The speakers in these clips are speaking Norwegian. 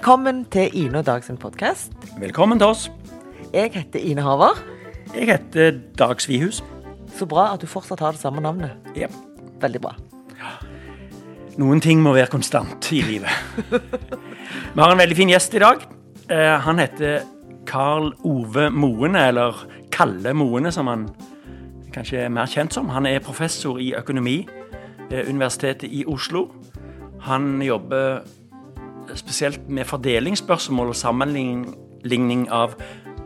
Velkommen til Ine og Dag sin podkast. Velkommen til oss. Jeg heter Ine Haver. Jeg heter Dag Svihus. Så bra at du fortsatt har det samme navnet. Ja. Veldig bra. Noen ting må være konstant i livet. Vi har en veldig fin gjest i dag. Eh, han heter Karl Ove Moene, eller Kalle Moene, som han kanskje er mer kjent som. Han er professor i økonomi ved Universitetet i Oslo. Han jobber spesielt med fordelingsspørsmål og sammenligning av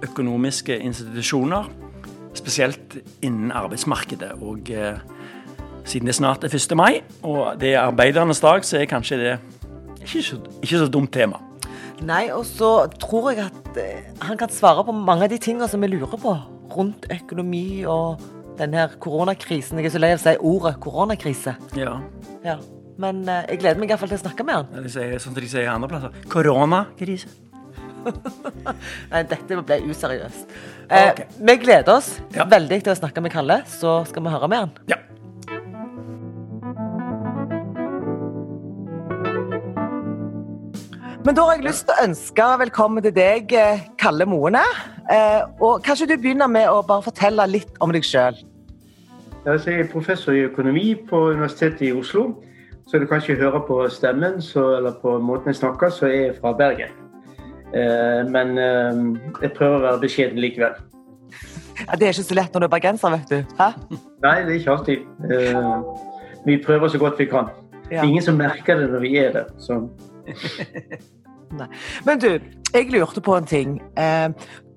økonomiske institusjoner. Spesielt innen arbeidsmarkedet. Og eh, siden det snart er 1. mai, og det er arbeidernes dag, så er kanskje det ikke så, ikke så dumt tema. Nei, og så tror jeg at eh, han kan svare på mange av de tingene som vi lurer på rundt økonomi og denne her koronakrisen. Jeg er så lei av å si ordet koronakrise. Ja, Ja. Men eh, jeg gleder meg i hvert fall til å snakke med han. de sier, Sånn som de sier andre plasser. Koronakrise. Nei, dette ble useriøst. Eh. Vi gleder oss Ja. veldig til å snakke med Kalle, så skal vi høre med han. Ja. Men da har jeg lyst til å ønske velkommen til deg, eh, Kalle Moene. Eh, og kanskje du begynner med å bare fortelle litt om deg sjøl? Jeg er professor i økonomi på Universitetet i Oslo. Så du ikke høre på stemmen så, eller på måten jeg snakker, så er jeg fra Bergen. Eh, men eh, jeg prøver å være beskjeden likevel. Ja, det er ikke så lett når du er bergenser, vet du. Hæ? Nei, det er ikke alltid. Eh, vi prøver så godt vi kan. Det er ingen som merker det når vi er der. Men du, jeg lurte på en ting.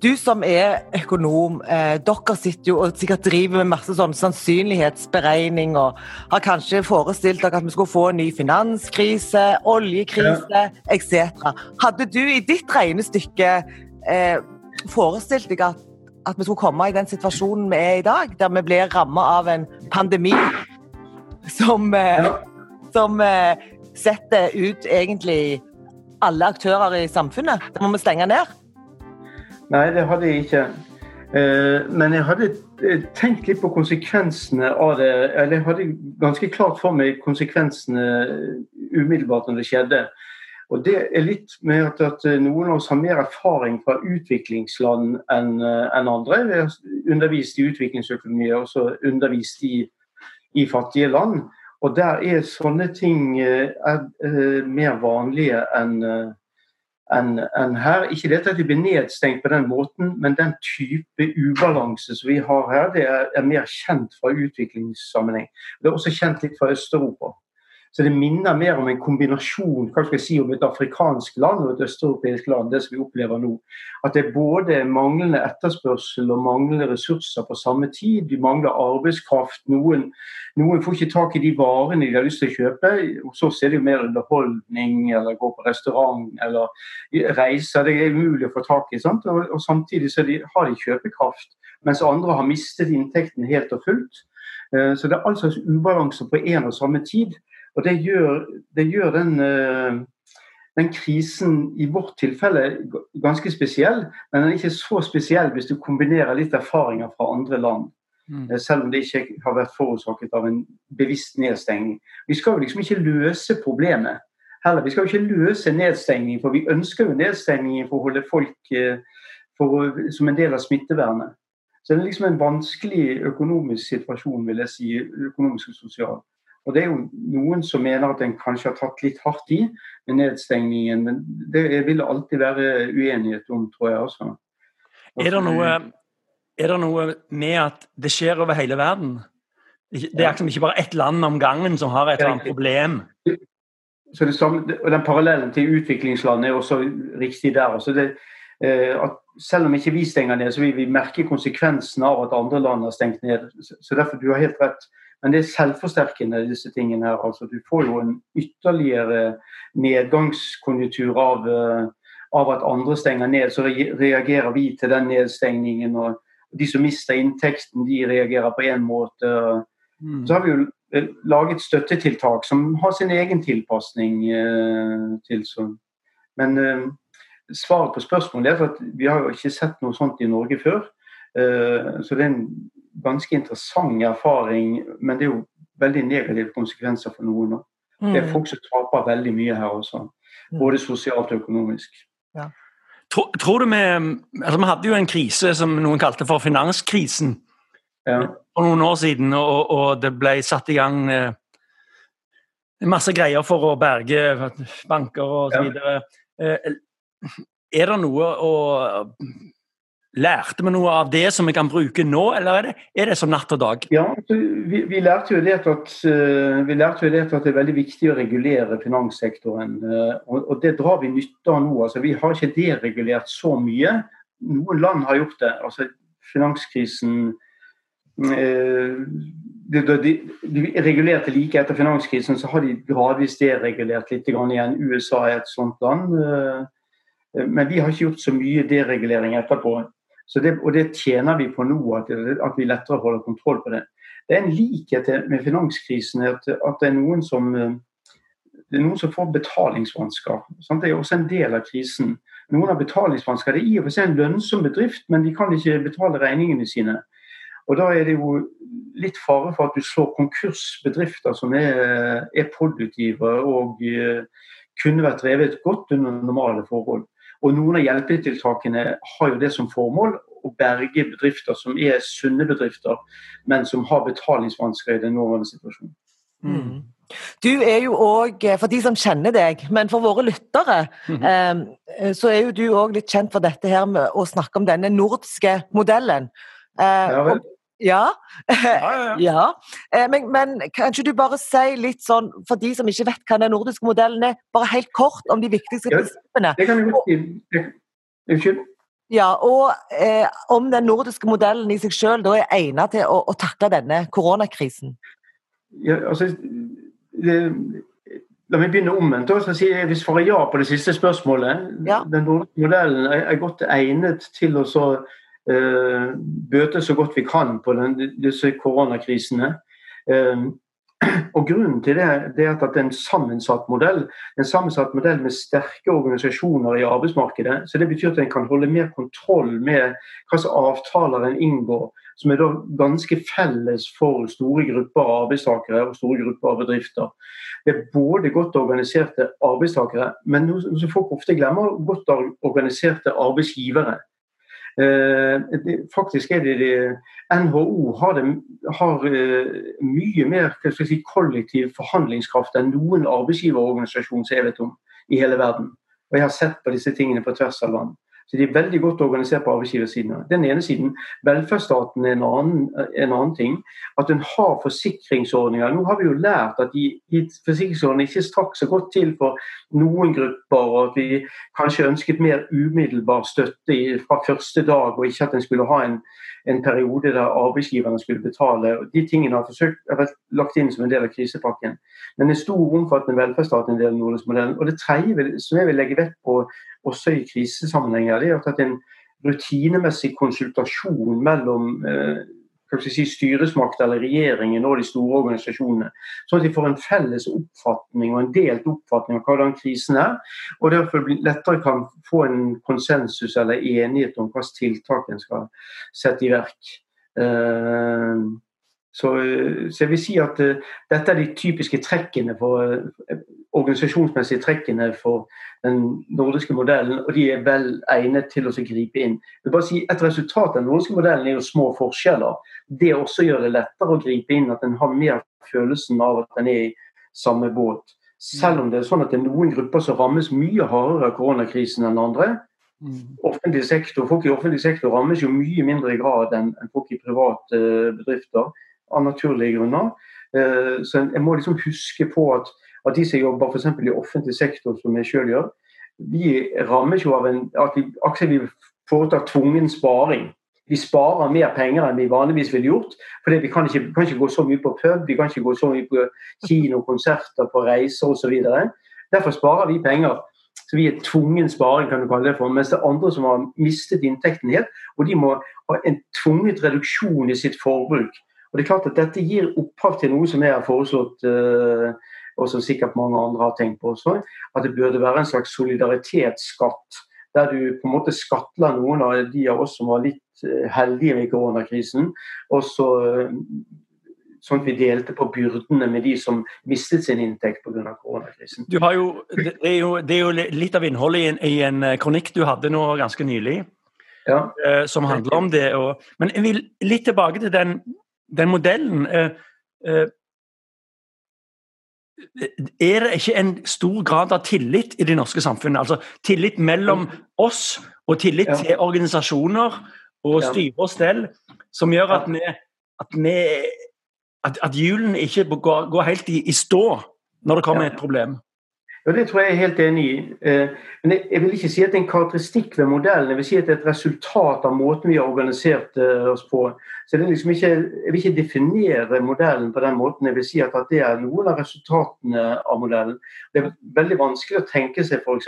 Du som er økonom, eh, dere sitter jo og sikkert driver med masse sånn sannsynlighetsberegning og har kanskje forestilt dere at vi skulle få en ny finanskrise, oljekrise etc. Hadde du i ditt regnestykke eh, forestilt deg at, at vi skulle komme i den situasjonen vi er i dag, der vi blir rammet av en pandemi som, eh, som eh, setter ut egentlig alle aktører i samfunnet. Da må vi stenge ned. Nei, det hadde jeg ikke. Eh, Men jeg hadde eh, tenkt litt på konsekvensene av det. Eller jeg hadde ganske klart for meg konsekvensene umiddelbart når det skjedde. Og det er litt med at, noen av oss har mer erfaring fra utviklingsland enn andre. Vi har undervist i utviklingsøkonomi og også undervist i, i fattige land. Og der er sånne ting er, er, eh, mer vanlige enn eh, enn en her. Ikke dette at de blir nedstengt på den måten, men den type ubalanse som vi har her, det er, er mer kjent fra utviklingssammenheng. Det er også kjent litt fra Øst-Europa. Så det minner mer om en kombinasjon hva skal jeg si, om et afrikansk land og et østeuropeisk land, det som vi opplever nå. At det er både manglende etterspørsel og manglende ressurser på samme tid. De mangler arbeidskraft. Noen, noen får ikke tak i de varene de har lyst til å kjøpe. Hos oss er det jo mer underholdning eller gå på restaurant eller reiser. Det er umulig å få tak i. Sant? Og, og samtidig de, har de kjøpekraft, mens andre har mistet inntekten helt og fullt. Eh, Så det er all slags ubalanse på én og samme tid. Og det gjør, det gjør den, eh, den krisen i vårt tilfelle ganske spesiell, men den er ikke så spesiell hvis du kombinerer litt erfaringer fra andre land. Mm. Eh, Selv om det ikke har vært forårsaket av en bevisst nedstengning. Vi skal jo liksom ikke løse problemet. Heller, vi skal jo ikke løse nedstengning, for vi ønsker jo nedstengning for å holde folk eh, for, som en del av smittevernet. Så det er liksom en vanskelig økonomisk situasjon, vil jeg si. Økonomisk og sosial. Og det er jo noen som mener at en kanskje har tatt litt hardt i med nedstengningen, men det vil alltid være uenighet om, tror jeg også. Er det noe, er det noe med at det skjer over hele verden? Det er liksom ikke bare ett land om gangen som har et eller annet problem. Så det samme, og Den parallellen til utviklingsland er også riktig der. Altså det, eh, at selv om ikke vi stenger ned, så vil vi merke konsekvensene av at andre land har stengt ned. Så, så derfor, Du har helt rett. Men det er selvforsterkende, disse tingene her. Altså, du får jo en ytterligere nedgangskonjunktur av, eh, av at andre stenger ned. Så reagerer vi til den nedstengningen. og De som mister inntekten, de reagerer på én måte. Mm. Så har vi jo eh, laget støttetiltak som har sin egen tilpasning eh, til sånn. Men svaret på spørsmålet er at vi har jo ikke sett noe sånt i Norge før. Eh, så det er en ganske interessant erfaring, men det er jo veldig negative konsekvenser for noen. nå. Det er folk som taper veldig mye her også. Mm. Både sosialt og økonomisk. Ja. Tror, tror, du vi altså Vi hadde jo en krise som noen kalte for finanskrisen ja. for noen år siden, og, og det ble satt i gang eh, masse greier for å berge banker og så videre. Eh, er det noe å Lærte vi noe av det som vi kan bruke nå, eller er det, er det som natt og dag? Ja, vi, vi, lærte jo det at, uh, vi lærte jo det at det er veldig viktig å regulere finanssektoren. Uh, og, og, det drar vi nytte av nå. Altså, vi har ikke deregulert så mye. Noen land har gjort det. Altså, finanskrisen uh, de, de, de, regulerte like etter finanskrisen, så har de gradvis deregulert litt igjen. USA er et sånt land. Men vi har ikke gjort så mye deregulering etterpå. Det, og det tjener vi på nå, at, at, vi lettere holder kontroll på det. Det er en likhet med finanskrisen at, at det er noen som det er noen som får betalingsvansker. Sant? Det er også en del av krisen. Noen har betalingsvansker. Det er i og for seg en lønnsom bedrift, men de kan ikke betale regningene sine. Og Da er det jo litt fare for at du slår konkurs bedrifter som er, er produktive og uh, kunne vært drevet godt under normale forhold. Og Noen av hjelpetiltakene har jo det som formål å berge bedrifter som er sunne bedrifter, men som har betalingsvansker i den nåværende situasjonen. Mm. Du er jo òg, eh, for de som kjenner deg, men for våre lyttere, mm -hmm. eh, så er jo du òg litt kjent for dette her med å snakke om denne nordiske modellen. Eh, ja, vel. Ja. ja, ja. ja. men, men kanskje du bare si litt sånn, for de som ikke vet hva den nordiske modellen er, bare helt kort om de viktigste prinsippene. Det kan vi godt si. Unnskyld? Ja, og eh, om den nordiske modellen i seg selv da er egnet til å, å takle denne koronakrisen? Ja, altså, det, la meg begynne omvendt. Si, jeg vil svare ja på det siste spørsmålet. Den nordiske modellen er, er godt egnet til å så Eh, bøte så godt vi kan på den, disse koronakrisene. Eh, og Grunnen til det, det er at det er en sammensatt modell en sammensatt modell med sterke organisasjoner i arbeidsmarkedet. så Det betyr at en kan holde mer kontroll med hva slags avtaler en inngår, som er da ganske felles for store grupper av arbeidstakere og store grupper av bedrifter. Det er både godt organiserte arbeidstakere, men noe som folk ofte glemmer, godt organiserte arbeidsgivere. Eh, faktisk er det, det NHO har, det, har eh, mye mer si, kollektiv forhandlingskraft enn noen arbeidsgiverorganisasjon som jeg vet om i hele verden. Og Jeg har sett på disse tingene på tvers av land. Så de er veldig godt organisert på arbeidsgiversiden. Den ene siden. Velferdsstaten er en annen, en annen ting. At en har forsikringsordninger. Nå har vi jo lært at de, de forsikringsordningene ikke strakk så godt til for noen grupper, og at vi kanskje ønsket mer umiddelbar støtte fra første dag, og ikke at en skulle ha en en periode der arbeidsgiverne skulle betale. De tingene har, forsøkt, har vært lagt inn som en del av krisepakken. Men en stor, omfattende velferdsstat en del av nordisk modellen. Og det tredje som jeg vil legge vekt på også i krisesammenhenger, det er at en rutinemessig konsultasjon mellom eh, si, styresmakt eller regjeringen og de store organisasjonene. Sånn at de får en felles oppfatning og en delt oppfatning av hvordan krisen er. Og derfor lettere kan få en konsensus eller enighet om hvilke tiltak en skal sette i verk. Uh, så, så, jeg vil si at uh, dette er de typiske trekkene for uh, organisasjonsmessige trekkene for den nordiske modellen, og de er vel egnet til å gripe inn. Jeg vil bare si Et resultat av den nordiske modellen er jo små forskjeller. Det også gjør det lettere å gripe inn, at en har mer følelsen av at en er i samme båt. Selv om det er sånn at det er noen grupper som rammes mye hardere av koronakrisen enn andre. Mm. Offentlig sektor, Folk i offentlig sektor rammes jo mye mindre i grad enn folk i private eh, bedrifter, av naturlige grunner. Eh, så jeg må liksom huske på at at de som jobber f.eks. i offentlig sektor, som jeg selv gjør, vi rammes jo av en, at vi, akkurat vi foretar tvungen sparing. Vi sparer mer penger enn vi vanligvis ville gjort. fordi Vi kan ikke, kan ikke gå så mye på pub, vi kan ikke gå så mye på kino, konserter, på reiser osv. Derfor sparer vi penger. Så Vi er tvungen sparing, kan du kalle det for. Mens det er andre som har mistet inntekten helt, og de må ha en tvunget reduksjon i sitt forbruk. Og det er klart at Dette gir opphav til noe som jeg har foreslått uh, og som sikkert mange andre har tenkt på også, at det burde være en slags solidaritetsskatt. Der du på en måte skattler noen av de av oss som var litt eh, heldige i koronakrisen, og så eh, sånn at vi delte på byrdene med de som mistet sin inntekt pga. koronakrisen. Du har jo, det, er jo, det er jo litt av innholdet i en, i en eh, kronikk du hadde nå ganske nylig, ja. eh, som handler om det. Og, men jeg vil litt tilbake til den, den modellen. Eh, eh, er det ikke en stor grad av tillit i det norske samfunnet? Altså tillit mellom oss og tillit ja. til organisasjoner og styre og stell, som gjør at vi, at, vi, at, at hjulene ikke går, går helt i, i, stå når det kommer et problem. Ja, Det tror jeg er helt enig i. Eh, men jeg vil ikke si at det er en karakteristikk ved modellen. Jeg vil si at det er et resultat av måten vi har organisert eh, oss på. Så liksom ikke, Jeg vil ikke definere modellen på den måten. Jeg vil si at, det er noen av resultatene av modellen. Det er veldig vanskelig å tenke seg f.eks.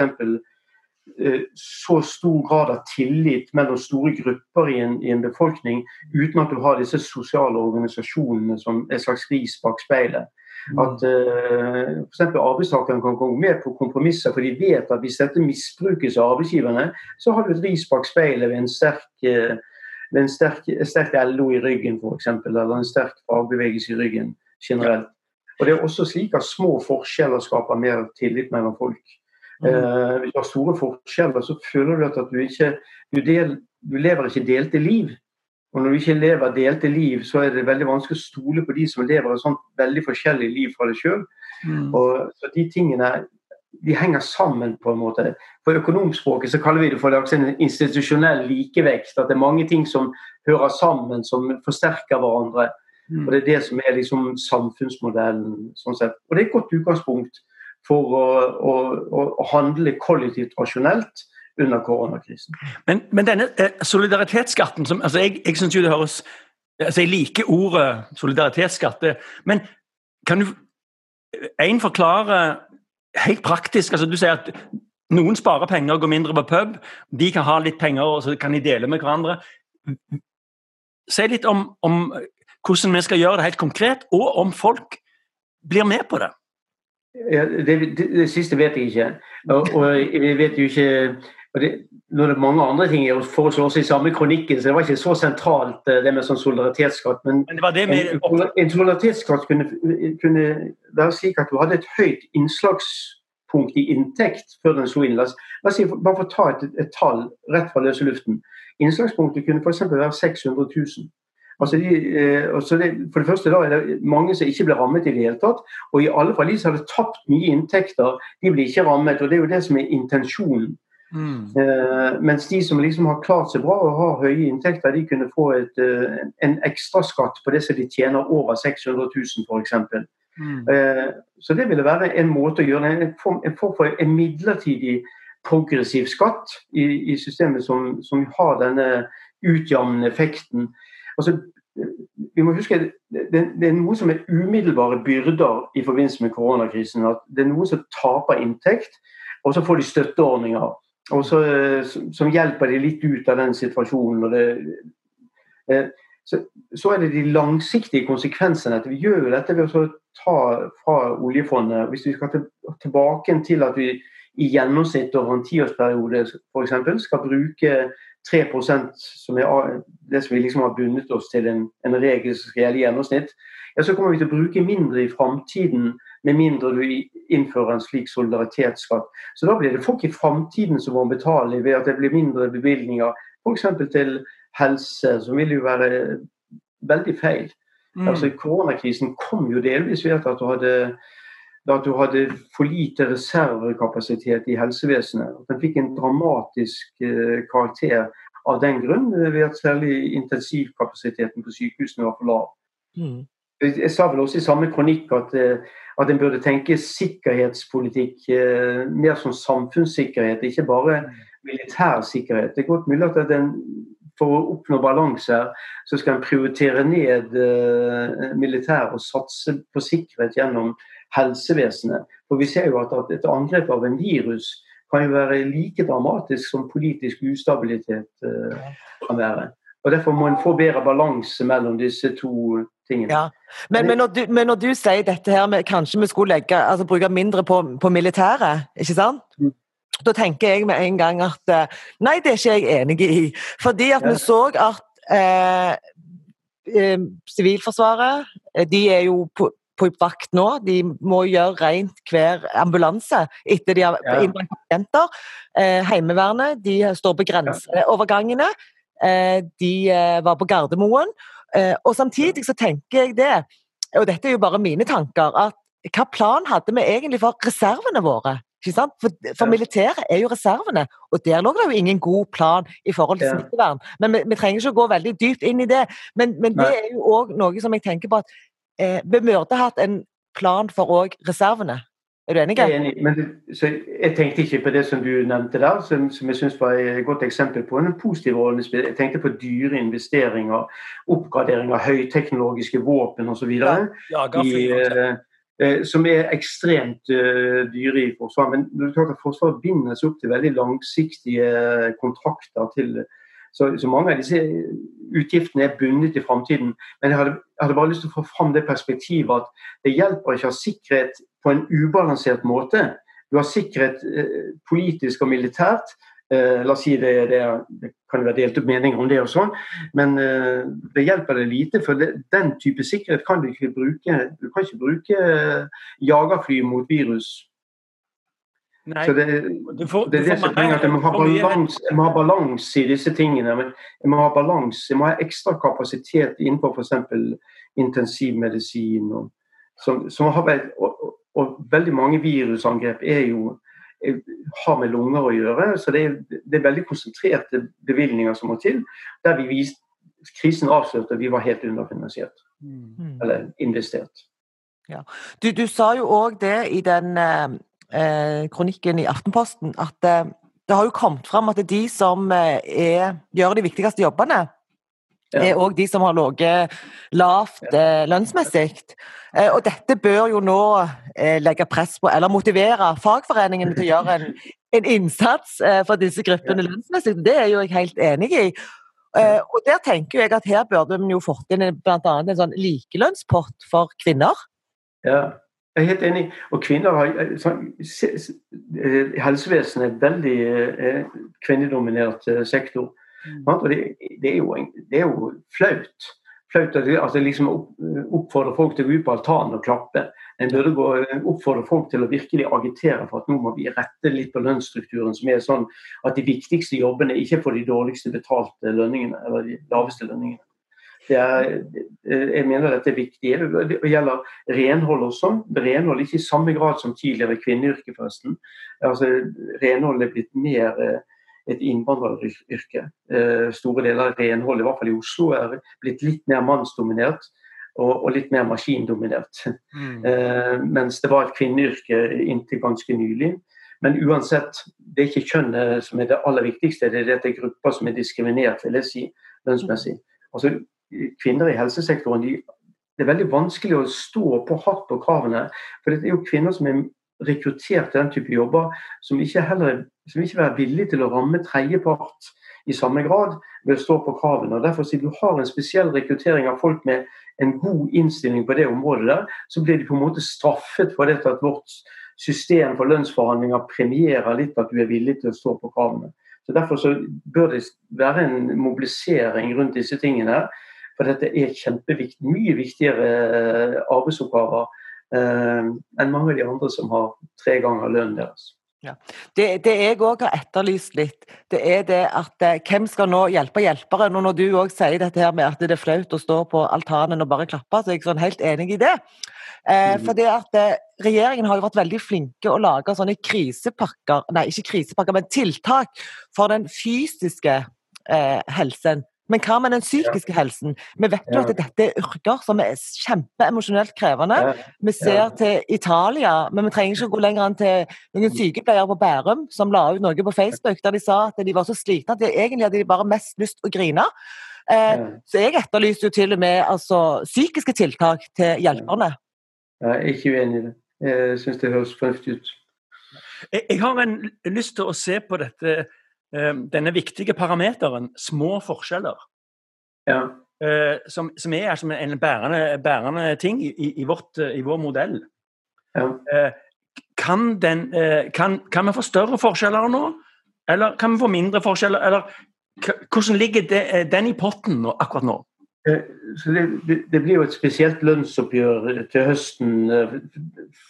Eh, så stor grad av tillit mellom store grupper i en, i en, befolkning uten at du har disse sosiale organisasjonene som et slags ris bak speilet. Mm. At uh, f.eks. arbeidstakerne kan komme med på kompromisser, for de vet at hvis dette misbrukes av arbeidsgiverne, så har du et ris bak speilet ved en sterk, uh, ved en sterk, sterk LO i ryggen f.eks., eller en sterk fagbevegelse i ryggen generelt. Og Det er også slik at små forskjeller skaper mer tillit mellom folk. Mm. Uh, hvis du har store forskjeller, så føler du at du ikke du, del, du lever ikke delte liv. Og når du ikke lever delte liv, så er det veldig vanskelig å stole på de som lever et sånt veldig forskjellig liv fra deg sjøl. Mm. så de tingene de henger sammen på en måte. På økonomspråket så kaller vi det for en institusjonell likevekst. At det er mange ting som hører sammen, som forsterker hverandre. Mm. Og Det er det som er liksom samfunnsmodellen. sånn sett. Og det er et godt utgangspunkt for å, å, å handle kollektivt rasjonelt under koronakrisen. Men, men denne eh, solidaritetsskatten som, altså Jeg, jeg synes jo det høres altså Jeg liker ordet solidaritetsskatt, men kan du en forklare helt praktisk altså Du sier at noen sparer penger og går mindre på pub. De kan ha litt penger og så kan de dele med hverandre. Si litt om, om hvordan vi skal gjøre det helt konkret, og om folk blir med på det. Ja, det, det, det, siste vet jeg ikke. Og, og jeg vet jo ikke og det, det er mange andre ting jeg foreslår også i samme kronikken, så det var ikke så sentralt eh, det med sånn solidaritetsskatt. Men, men det var det med... en, en solidaritetsskatt kunne, kunne, være slik at du hadde et høyt innslagspunkt i inntekt før den slo inn. La oss, si, bare for å ta et, et, tall rett fra løse luften. Innslagspunktet kunne f.eks. være 600 000. Altså de, eh, det, for det første da er det mange som ikke blir rammet i det hele tatt. Og i alle fall de som hadde tapt mye inntekter, de blir ikke rammet. og Det er jo det som er intensjonen Mm. Uh, mens de som liksom har klart seg bra og har høye inntekter, de kunne få et, uh, en ekstraskatt på det som de tjener over 600 000 f.eks. Mm. Uh, så det ville være en måte å gjøre det en form, en form for en midlertidig progressiv skatt i, i systemet som, som, har denne utjevnende effekten. Altså, vi må huske det, det, er noe som er umiddelbare byrder i forbindelse med koronakrisen. at Det er noen som taper inntekt, og så får de støtteordninger og så, eh, som hjelper de litt ut av den situasjonen. Det, eh, så, så, er det de langsiktige konsekvensene. Vi gjør dette ved å ta fra oljefondet. Hvis vi skal tilbake til at vi i gjennomsnitt over en tiårsperiode f.eks. skal bruke 3% som er det som vi liksom har bundet oss til en, en regel som skal gjelde i gjennomsnitt, ja, så kommer vi til å bruke mindre i framtiden med mindre du innfører en slik solidaritetsskatt. Så da blir det folk i framtiden som må betale ved at det blir mindre bevilgninger f.eks. til helse, som vil jo være veldig feil. Mm. Altså Koronakrisen kom jo delvis ved at du hadde at du hadde for lite reservekapasitet i helsevesenet. Den fikk en dramatisk eh, karakter av den grunn, ved at særlig intensivkapasiteten på sykehusene var for lav. Mm. Jeg sa vel også i samme kronikk at, eh, at en burde tenke sikkerhetspolitikk eh, mer som samfunnssikkerhet, ikke bare militær sikkerhet. Det er godt mulig at en for å oppnå balanse så skal en prioritere ned eh, militær og satse på sikkerhet gjennom helsevesenet. For vi ser jo at, at et angrep av en virus kan jo være like dramatisk som politisk ustabilitet kan være. Og Derfor må en få bedre balanse mellom disse to tingene. Ja. Men, men, når du, men, når du, sier dette her med kanskje vi skulle legge, altså bruke mindre på, på militæret, ikke sant? Mm. Da tenker jeg med en gang at eh, nei, det er ikke jeg enig i. Fordi at ja. vi så at eh, eh, Sivilforsvaret De er jo på, på vakt nå. De må gjøre rent hver ambulanse etter de har Ja. innbrakt pasienter. Eh, Heimevernet de står på grenseovergangene. Eh, de eh, var på Gardermoen. Eh, og samtidig så tenker jeg det, og dette er jo bare mine tanker, at hva plan hadde vi egentlig for reservene våre? For, for militæret er jo reservene, og der lå det jo ingen god plan i forhold til Ja. smittevern. Men vi, vi trenger ikke å gå veldig dypt inn i det. Men, men det er jo òg noe som jeg tenker på at eh, vi burde hatt en plan for òg reservene. Er du enig? Jeg er enig, men så jeg tenkte ikke på det som du nevnte der, som, som jeg syns var et godt eksempel på en positiv rolle. Jeg tenkte på dyre investeringer, oppgradering av høyteknologiske våpen osv. Ja, eksempel. eh, eh, som er ekstremt eh, dyre i Forsvaret. Men det er klart at Forsvaret binder seg opp til veldig langsiktige kontrakter. til så, så mange av disse utgiftene er bundet i framtiden. Men jeg hadde, hadde bare lyst til å få fram det perspektivet at det hjelper ikke å ha sikkerhet på en ubalansert måte. Du har sikkerhet eh, politisk og militært. Eh, la oss si det, det, det kan være delt opp meninger om det og sånn, men eh, det hjelper det lite. For det, den type sikkerhet kan du ikke bruke. Du kan ikke bruke eh, jagerfly mot virus. Nei, Så det, du får, det er det som trenger at jeg må ha balanse, jeg må ha balanse i disse tingene. Men jeg må ha balanse, jeg må ha ekstra kapasitet innenfor f.eks. intensivmedisin. Og, som, som har, og, og, og veldig mange virusangrep er jo er, har med lunger å gjøre. Så det er, det er veldig konsentrerte bevilgninger som må til. Der vi viste, krisen avslørte at vi var helt underfinansiert. Mm. Eller investert. Du, du sa jo òg det i den eh, kronikken i Aftenposten, at eh, det har jo kommet fram at de som eh, er, gjør de viktigste jobbene, Ja. er òg de som har ligget lavt eh, lønnsmessig. Eh, og dette bør jo nå eh, legge press på, eller motivere fagforeningene til å gjøre en, en innsats eh, for disse gruppene lønnsmessig. Det er jo jeg helt enig i. Eh, og der tenker jeg at her burde vi jo fått inn bl.a. en sånn likelønnspott for kvinner. Ja, jeg er helt enig. Og kvinner har eh, sånn, eh, Helsevesenet er en veldig eh, kvinnedominert sektor. Mm. Og det, det, er jo, det er jo flaut. Flaut at det, altså liksom oppfordrer folk til å gå ut på altanen og klappe. En burde gå, oppfordre folk til å virkelig agitere for at nå må vi rette litt på lønnsstrukturen, som er sånn at de viktigste jobbene ikke får de dårligste betalte lønningene, eller de laveste lønningene. Det er, jeg mener dette er viktig. Det gjelder renhold også. Renhold ikke i samme grad som tidligere kvinneyrke, forresten. Altså, renhold er blitt mer eh, et innvandreryrke. Eh, Store deler av renhold, i hvert fall i Oslo, er blitt litt mer mannsdominert. Og, litt mer maskindominert. Mm. Eh, mens det var et kvinneyrke inntil ganske nylig. Men uansett, det er ikke kjønnet som er det aller viktigste, det er dette grupper som er diskriminert, vil jeg si, lønnsmessig. Altså, kvinner i helsesektoren de, det er veldig vanskelig å stå på hardt på kravene. For det er jo kvinner som er rekruttert til den type jobber, som ikke heller som ikke er villige til å ramme tredjepart i samme grad ved å stå på kravene. og Derfor Siden du har en spesiell rekruttering av folk med en god innstilling på det området, der, så blir de på en måte straffet for dette at vårt system for lønnsforhandlinger premierer litt at du er villig til å stå på kravene. Så Derfor så bør det være en mobilisering rundt disse tingene. For dette er kjempeviktig, mye viktigere eh, arbeidsoppgaver eh, enn mange av de andre som har tre ganger lønnen deres. Det, det jeg òg har etterlyst litt, det er det at eh, hvem skal nå hjelpe hjelperen? Og når du òg sier dette her med at det er flaut å stå på altanen og bare klappe, så er jeg sånn helt enig i det. Eh, Mhm. for det at eh, Regjeringen har jo vært veldig flinke å lage sånne krisepakker, nei ikke krisepakker, men tiltak for den fysiske eh, helsen. Men hva med den psykiske helsen? Vi vet jo Ja. at dette er yrker som er kjempeemosjonelt krevende. Ja. Vi ser Ja. til Italia, men vi trenger ikke å gå lenger enn til noen sykepleiere på Bærum som la ut noe på Facebook der de sa at de var så slitne at de egentlig hadde de bare mest lyst å grine. Eh, Ja. så jeg etterlyser jo til og med altså, psykiske tiltak til hjelperne. Jeg er ikke uenig i det. Jeg syns det høres fornuftig ut. Jeg, jeg har en lyst til å se på dette, denne viktige parameteren små forskjeller. Ja. eh, som, som er som en bærende, bærende ting i, i, vårt, eh, i vår modell. Ja. Eh, kan, den, eh, kan, kan vi få større forskjeller nå? Eller kan vi få mindre forskjeller? Eller hvordan ligger det, eh, den i potten nå, akkurat nå? Eh, så det, det, blir jo et spesielt lønnsoppgjør til høsten. Eh,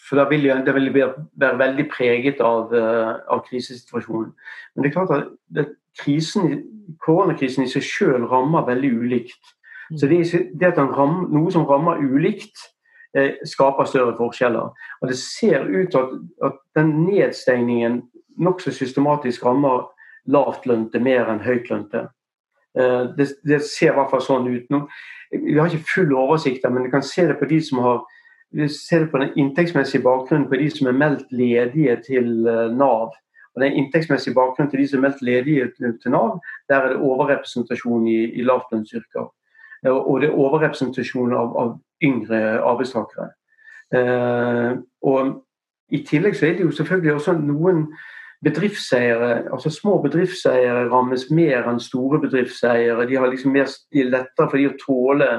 for da vil det vil være veldig preget av, eh, av, krisesituasjonen. Men det er klart at det, krisen, koronakrisen i seg selv rammer veldig ulikt. Så det, det at ram, noe som rammer ulikt, skaper større forskjeller. Og det ser ut til at, at den nedstengningen nokså systematisk rammer lavtlønte mer enn høytlønte. Eh, det, det, ser i hvert fall sånn ut. nå. Vi har ikke full oversikt, men vi kan se det på de som har vi ser det på den inntektsmessige bakgrunnen på de som er meldt ledige til eh, Nav. Og Den inntektsmessige bakgrunnen til de som er meldt ledige til Nav, der er det overrepresentasjon i, i lavtlønnsyrker. Eh, og det er overrepresentasjon av, av yngre arbeidstakere. Eh, og I tillegg så er det jo selvfølgelig også noen bedriftseiere, altså Små bedriftseiere rammes mer enn store bedriftseiere. De, har liksom mer, de er lettere for de å tåle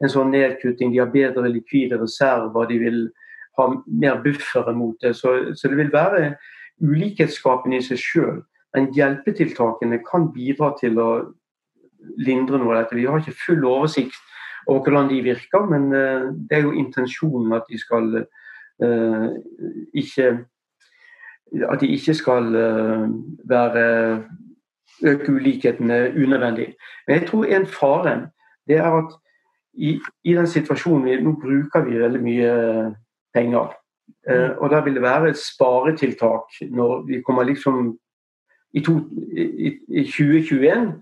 en sånn nedkutting. De har bedre likvide reserver. De vil ha mer buffere mot det. Så, så det vil være ulikhetsskapende i seg sjøl. Men hjelpetiltakene kan bidra til å lindre noe av dette. Vi har ikke full oversikt over hvordan de virker, men uh, det er jo intensjonen at de skal uh, ikke at de ikke skal eh, være øke ulikhetene unødvendig. Men jeg tror en fare det er at i, i den situasjonen vi, Nå bruker vi veldig mye penger. Eh, og da vil det være et sparetiltak når vi kommer liksom i, to, i, i 2021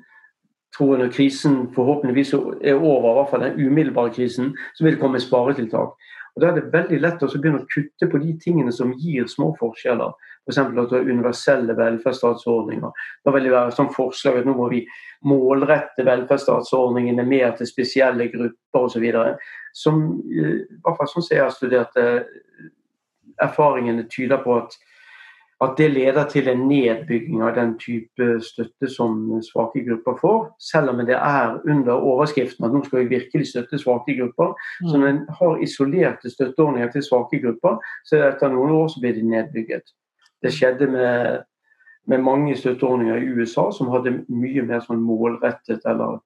tror jeg når krisen forhåpentligvis er over, i hvert fall den umiddelbare krisen, så vil det komme sparetiltak. Og Da er det veldig lett å begynne å kutte på de tingene som gir små forskjeller. F.eks. at du har universelle velferdsstatsordninger. Da vil det være sånn forslag at nå må vi målrette velferdsstatsordningene mer til spesielle grupper osv. Som eh, i hvert fall sånn som jeg har studert det, erfaringene tyder på at at det leder til en nedbygging av den type støtte som svake grupper får, selv om det er under overskriften at nå skal vi virkelig støtte svake grupper. Så mm. når en har isolerte støtteordninger til svake grupper, så etter noen år så blir de nedbygget. Det skjedde med, med mange støtteordninger i USA som hadde mye mer sånn målrettet, eller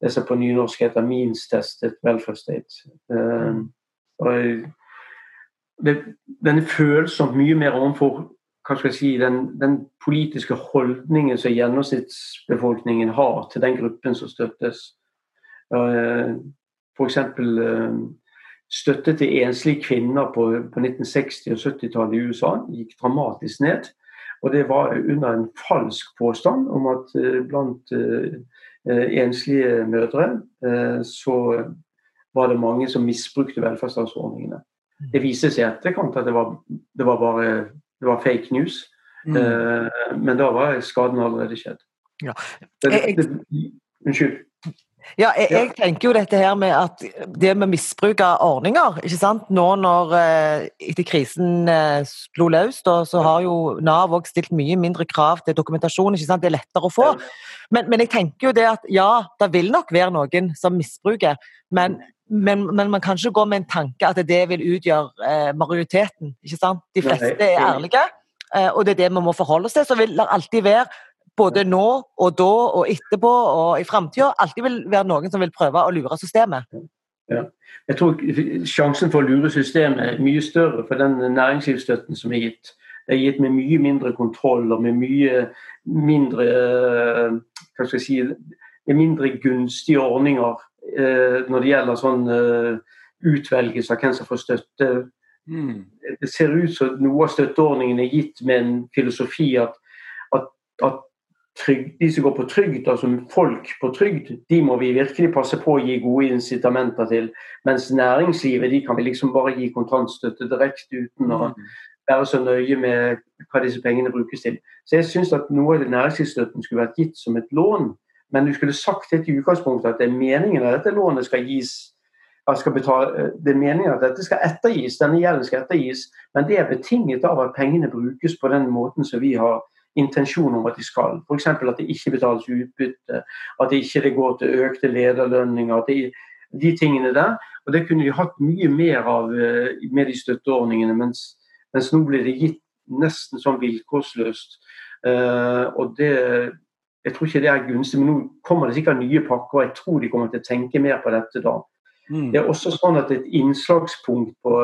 det som på nynorsk heter means-tested welfare state. Uh, det, den er følsomt mye mer overfor hva skal jeg si, den, den, politiske holdningen som gjennomsnittsbefolkningen har til den gruppen som støttes. Uh, F.eks. Uh, støtte til enslige kvinner på, på 1960- og 70-tallet i USA gikk dramatisk ned. Og det var under en falsk påstand om at uh, blant uh, enslige mødre så var det mange som misbrukte velferdsstatsordningene. Mm. Det viste seg i etterkant at det var, det var bare det var fake news. Mm. Men da var skaden allerede skjedd. Ja. Jeg, jeg, unnskyld. Ja, jeg, jeg, tenker jo dette her med at det med misbruk av ordninger ikke sant? Nå når uh, etter krisen uh, slo løs, da, så har jo Nav også stilt mye mindre krav til dokumentasjon. ikke sant? Det er lettere å få. Men, men jeg tenker jo det at ja, det vil nok være noen som misbruker. men men, men, man kan ikke gå med en tanke at det vil utgjøre eh, majoriteten. ikke sant? De fleste er ærlige, eh, og det er det vi må forholde oss til. Så vil det alltid være, både nå og da og etterpå og i framtida, alltid vil være noen som vil prøve å lure systemet. Ja. Jeg tror sjansen for å lure systemet er mye større for den næringslivsstøtten som er gitt. Det er gitt med mye mindre kontroll og med mye mindre hva skal jeg si, mindre gunstige ordninger Eh, når det gjelder sånn eh, utvelgelse av hvem som får støtte. Mm. Det ser ut som noe av støtteordningen er gitt med en filosofi at, at, at trygd, de som går på trygd, altså folk på trygd, de må vi virkelig passe på å gi gode incitamenter til. Mens næringslivet de kan vi liksom bare gi kontantstøtte direkte uten å mm. være så nøye med hva disse pengene brukes til. Så jeg syns at noe av næringslivsstøtten skulle vært gitt som et lån men du skulle sagt det til utgangspunktet at det er meningen at dette lånet skal gis betale, Det er meningen at dette skal ettergis, denne gjelden skal ettergis, men det er betinget av at pengene brukes på den måten som vi har intensjon om at de skal. F.eks. at det ikke betales utbytte, at det ikke går til økte lederlønninger. at det, de tingene der. Og Det kunne de hatt mye mer av eh, med de støtteordningene, mens, mens nå blir det gitt nesten sånn vilkårsløst. Uh, og det jeg tror ikke det er gunstig, men nå kommer det sikkert nye pakker, og jeg tror de kommer til å tenke mer på dette da. Mm. Det er også sånn at et innslagspunkt på,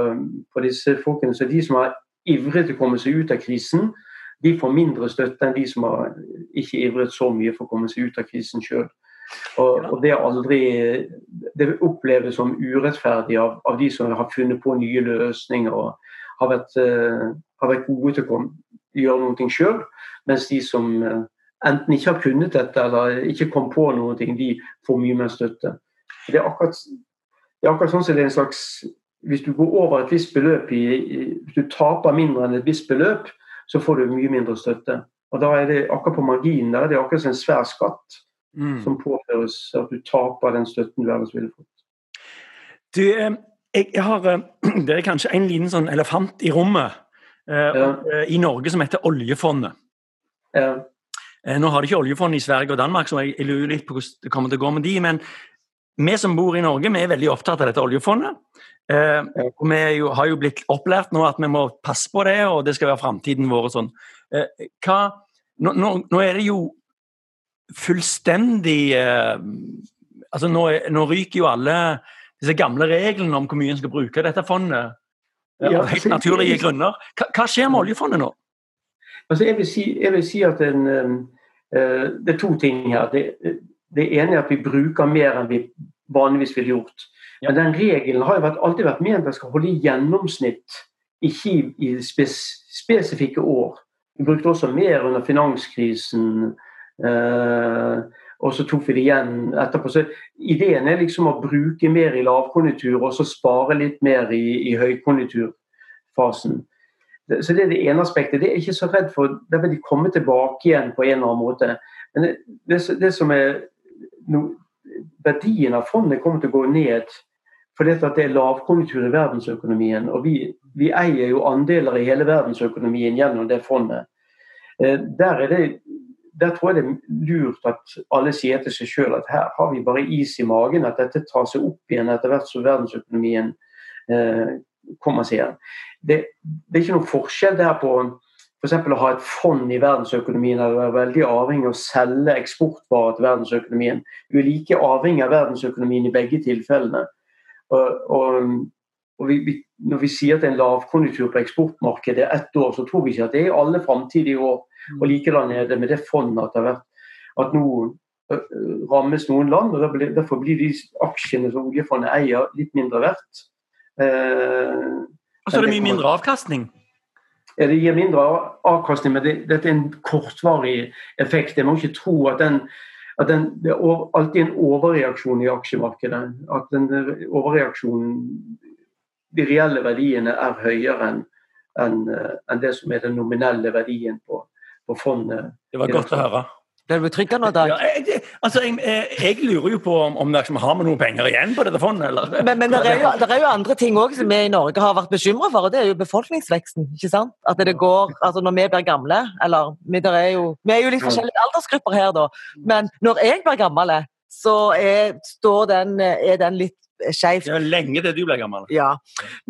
på disse folkene, så de som har ivret til å komme seg ut av krisen, de får mindre støtte enn de som har ikke ivret så mye for å komme seg ut av krisen sjøl. Og, og, det aldri Det oppleves som urettferdig av, av, de som har funnet på nye løsninger og har vært, uh, har vært gode til å komme, gjøre noe sjøl, mens de som uh, enten ikke har kunnet dette eller ikke kom på noe, de får mye mer støtte. Det er akkurat, det er akkurat sånn som det er en slags Hvis du går over et visst beløp i, Hvis du taper mindre enn et visst beløp, så får du mye mindre støtte. Og da er det akkurat på marginen der er akkurat som en svær skatt mm. som påføres at du taper den støtten du ellers ville fått. Du, jeg, jeg har, eh, Det er kanskje en liten sånn elefant i rommet eh, ja. i Norge som heter oljefondet. Ja. Nå har de ikke oljefond i Sverige og Danmark, så jeg, lurer litt på hvordan det kommer til å gå med de, men vi som bor i Norge, vi er veldig opptatt av dette oljefondet. Eh, og Vi jo, har jo blitt opplært nå at vi må passe på det, og det skal være framtiden vår. og sånn. Eh, hva, nå, nå, nå, er det jo fullstendig eh, altså nå, nå, ryker jo alle disse gamle reglene om hvor mye en skal bruke dette fondet. Av helt naturlige grunner. Hva, hva, skjer med oljefondet nå? Altså, jeg, vil si, jeg vil si at en, uh, det er to ting her. Det, det, ene er at vi bruker mer enn vi vanligvis ville gjort. Ja. Men den regelen har jo alltid vært ment at den skal holde i gjennomsnitt, ikke i spes, spesifikke år. Vi brukte også mer under finanskrisen. Eh, og så tok vi det igjen etterpå. Så Ideen er liksom å bruke mer i lavkonjunktur og så spare litt mer i, i høykonjunkturfasen. Så Det er det ene aspektet. Det er ikke så redd for, Da vil de komme tilbake igjen på en eller annen måte. Men det, det, det som er no, Verdien av fondet kommer til å gå ned fordi det er lavkonjunktur i verdensøkonomien. Og vi, vi eier jo andeler i hele verdensøkonomien gjennom det fondet. Eh, der er det der tror jeg det er lurt at alle sier til seg sjøl at her har vi bare is i magen, at dette tar seg opp igjen etter hvert som verdensøkonomien eh, kommer seg igjen. Det, det, er ikke noen forskjell der på f.eks. å ha et fond i verdensøkonomien eller være veldig avhengig av å selge eksportvarer til verdensøkonomien. Du er like avhengig av verdensøkonomien i begge tilfellene. Og, og, og vi, vi, når vi sier at det er en lavkonjunktur på eksportmarkedet ett år, så tror vi ikke at det er alle framtidige år Mm. Og likedan er det med det fondet at, det har vært, at nå rammes noen land. og Derfor blir de aksjene som oljefondet eier, litt mindre verdt. Eh, og så er det mye mindre avkastning? Ja, det gir mindre avkastning, men det, dette er en kortvarig effekt. Jeg må ikke tro at den at den, det er alltid en overreaksjon i aksjemarkedet. At den overreaksjonen De reelle verdiene er høyere enn en, en det som er den nominelle verdien på, på fondet. Det var godt å høre. Ble du betryggende, Dag? Ja, jeg, altså, jeg, jeg, lurer jo på om, om det liksom har vi noen penger igjen på dette fondet. Eller? Men, men det, er jo, det er jo andre ting òg som vi i Norge har vært bekymra for, og det er jo befolkningsveksten. ikke sant? At det går, altså Når vi blir gamle, eller vi er, jo, vi er jo litt forskjellige aldersgrupper her, da, men når jeg blir gammel, så er, den, er den litt skjevt. Det er lenge til du blir gammel. Ja.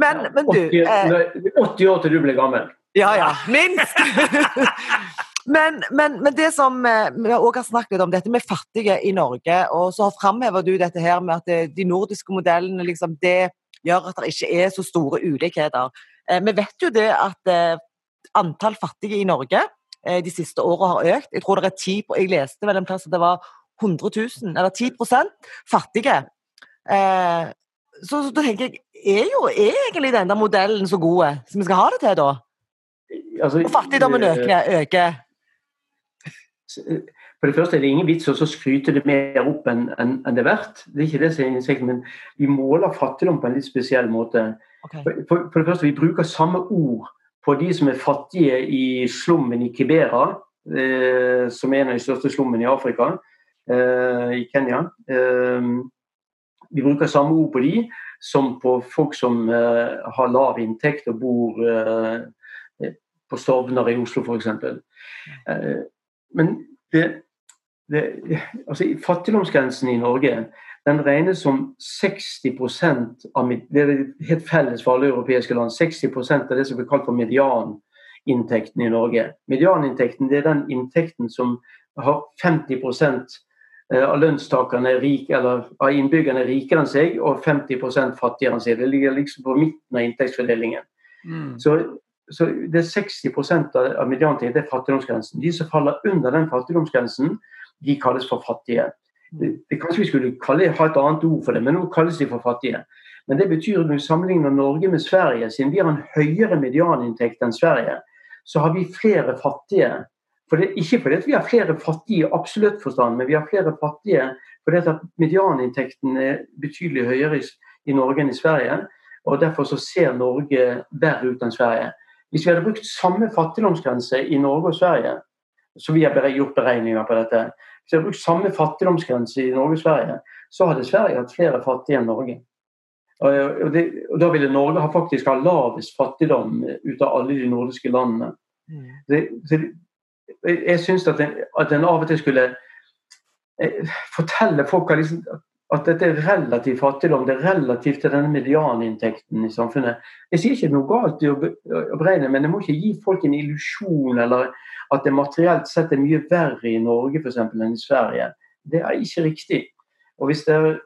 Men, men du 80, eh, 80 år til du blir gammel. Ja, ja. Minst! men, men, men, det som eh, vi også har snakket litt om, dette med fattige i Norge, og så framhever du dette her med at eh, de nordiske modellene liksom, det gjør at det ikke er så store ulikheter. Eh, vi vet jo det at antall fattige i Norge de siste årene har økt. Jeg tror det er 10 Jeg leste vel en plass at det var 100 000, eller 10 fattige. Så, så da tenker jeg, er jo er egentlig denne modellen så god som vi skal ha det til, da? altså, Og fattigdommen øker, øker. For det første er det ingen vits å skryte det mer opp enn en, en det er verdt. Det er ikke det som er innsikten, men vi måler fattigdom på en litt spesiell måte. Okay. For, for, det første, Vi bruker samme ord på de som er fattige i slummen i Kibera, eh, som er en av de største slummene i Afrika, eh, i Kenya. Eh, vi bruker samme ord på de som på folk som eh, har lav inntekt og bor eh, på Stovner i Oslo f.eks. Eh, men det, det, altså fattigdomsgrensen i Norge den regnes som 60% av Det er helt felles for alle europeiske land. 60% av det som blir kalt for medianinntekten i Norge. Medianinntekten det er den inntekten som har 50% av lønnstakerne rik, eller av innbyggerne rikere enn seg, og 50 fattigere enn seg. Det ligger liksom på midten av inntektsfordelingen. Mm. Så, så, det er 60% av mediantiden det er fattigdomsgrensen. De som faller under den fattigdomsgrensen, de kalles for fattige. Det, det, kanskje vi skulle kalle, ha et annet ord for det, men nå kalles de for fattige. Men det betyr at når vi sammenligner Norge med Sverige, siden vi har en høyere medianinntekt enn Sverige, så har vi flere fattige. For det, ikke fordi vi har flere fattige i absolutt forstand, men vi har flere fattige fordi at medianinntekten er betydelig høyere i, i Norge enn i Sverige. og Derfor så ser Norge verre ut enn Sverige. Hvis vi hadde brukt samme fattigdomsgrense i Norge og Sverige, så vi har gjort beregninger på dette, hvis vi hadde brukt samme fattigdomsgrense i Norge og Sverige, så hadde Sverige hatt flere fattige enn Norge. Og, det, og Da ville Norge ha faktisk ha lavest fattigdom ut av alle de nordiske landene. Mm. Det, det, jeg syns at, at en av og til skulle eh, fortelle folk at, liksom, at dette er relativ fattigdom. Det er relativt til denne medianinntekten i samfunnet. Jeg sier ikke noe galt i å, beregne, men jeg må ikke gi folk en illusjon eller at det materielt sett er mye verre i Norge for eksempel, enn i Sverige. Det er ikke riktig. Og hvis det er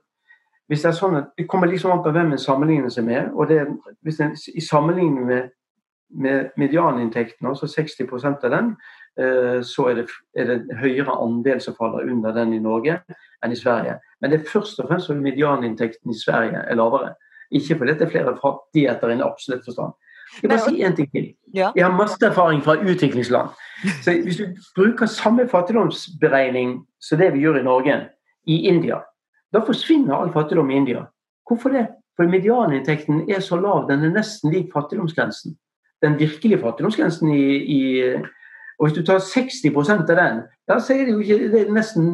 hvis det er sånn at Det kommer liksom an på hvem en sammenligner seg med. og det, hvis en, I sammenligning med, med medianinntekten, altså 60% av den, så er det, er det, en høyere andel som faller under den i Norge enn i Sverige. Men det er først og fremst fordi medianinntekten i Sverige er lavere. Ikke fordi det er flere fattigheter i en absolutt forstand. Jeg bare si en ting til. Jeg har masse erfaring fra utviklingsland. Så Hvis du bruker samme fattigdomsberegning som det vi gjør i Norge, i India, da forsvinner all fattigdom i India. Hvorfor det? For medianinntekten er så lav, den er nesten lik fattigdomsgrensen. Den virkelige fattigdomsgrensen i, i og Hvis du tar 60 av den, da er det jo ikke, det nesten,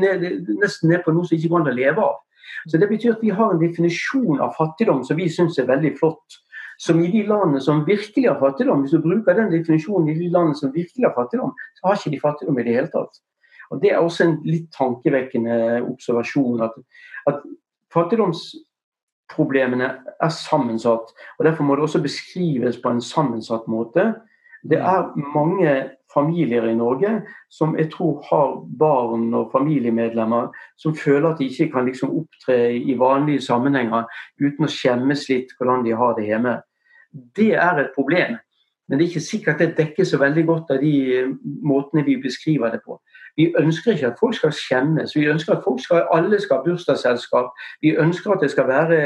ned, nesten ned på noe som ikke går an å leve av. Så Det betyr at vi har en definisjon av fattigdom som vi syns er veldig flott. Som i de landene som virkelig har fattigdom, hvis du bruker den definisjonen i de landene som virkelig har fattigdom, så har ikke de fattigdom i det hele tatt. Og Det er også en litt tankevekkende observasjon. At, at fattigdomsproblemene er sammensatt. og Derfor må det også beskrives på en sammensatt måte. Det er mange familier i Norge som jeg tror har barn og familiemedlemmer som føler at de ikke kan liksom opptre i vanlige sammenhenger uten å skjemmes litt hvordan de har det hjemme. Det er et problem. Men det er ikke sikkert det dekkes så veldig godt av de måtene vi beskriver det på. Vi ønsker ikke at folk skal skjemmes. Vi ønsker at folk skal, alle skal ha bursdagsselskap. Vi ønsker at det skal være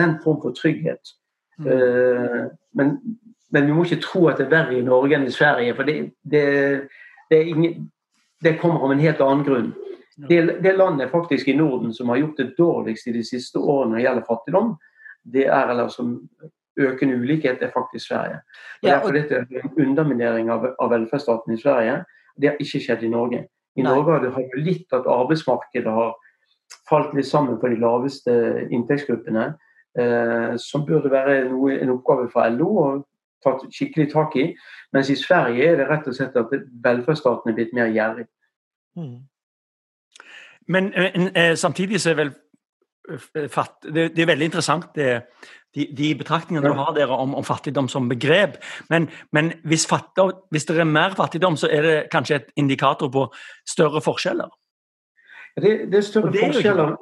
den form for trygghet. Mm. Uh, men, men, vi må ikke tro at det er verre i Norge enn i Sverige. For det, det, det, ingen, det kommer av en helt annen grunn. Det, det, landet faktisk i Norden som har gjort det dårligst i de siste årene når det gjelder fattigdom, det er eller som økende ulikhet, er faktisk Sverige. Og ja, og... Derfor dette er en underminering av, av, velferdsstaten i Sverige. Det har ikke skjedd i Norge. I Nei. Norge har det litt at arbeidsmarkedet har falt litt sammen på de laveste inntektsgruppene. Eh, som burde være noe, en oppgave for LO å ta skikkelig tak i. Mens i Sverige er det rett og slett at velferdsstaten er blitt mer gjerrig. Mm. Men men, samtidig så er vel eh, fatt, det, det, er veldig interessant det, de, de betraktningene du har der om, om, fattigdom som begrep. Men, men hvis, fattig, hvis, det er mer fattigdom, så er det kanskje et indikator på større forskjeller? Det, det er større det er forskjeller.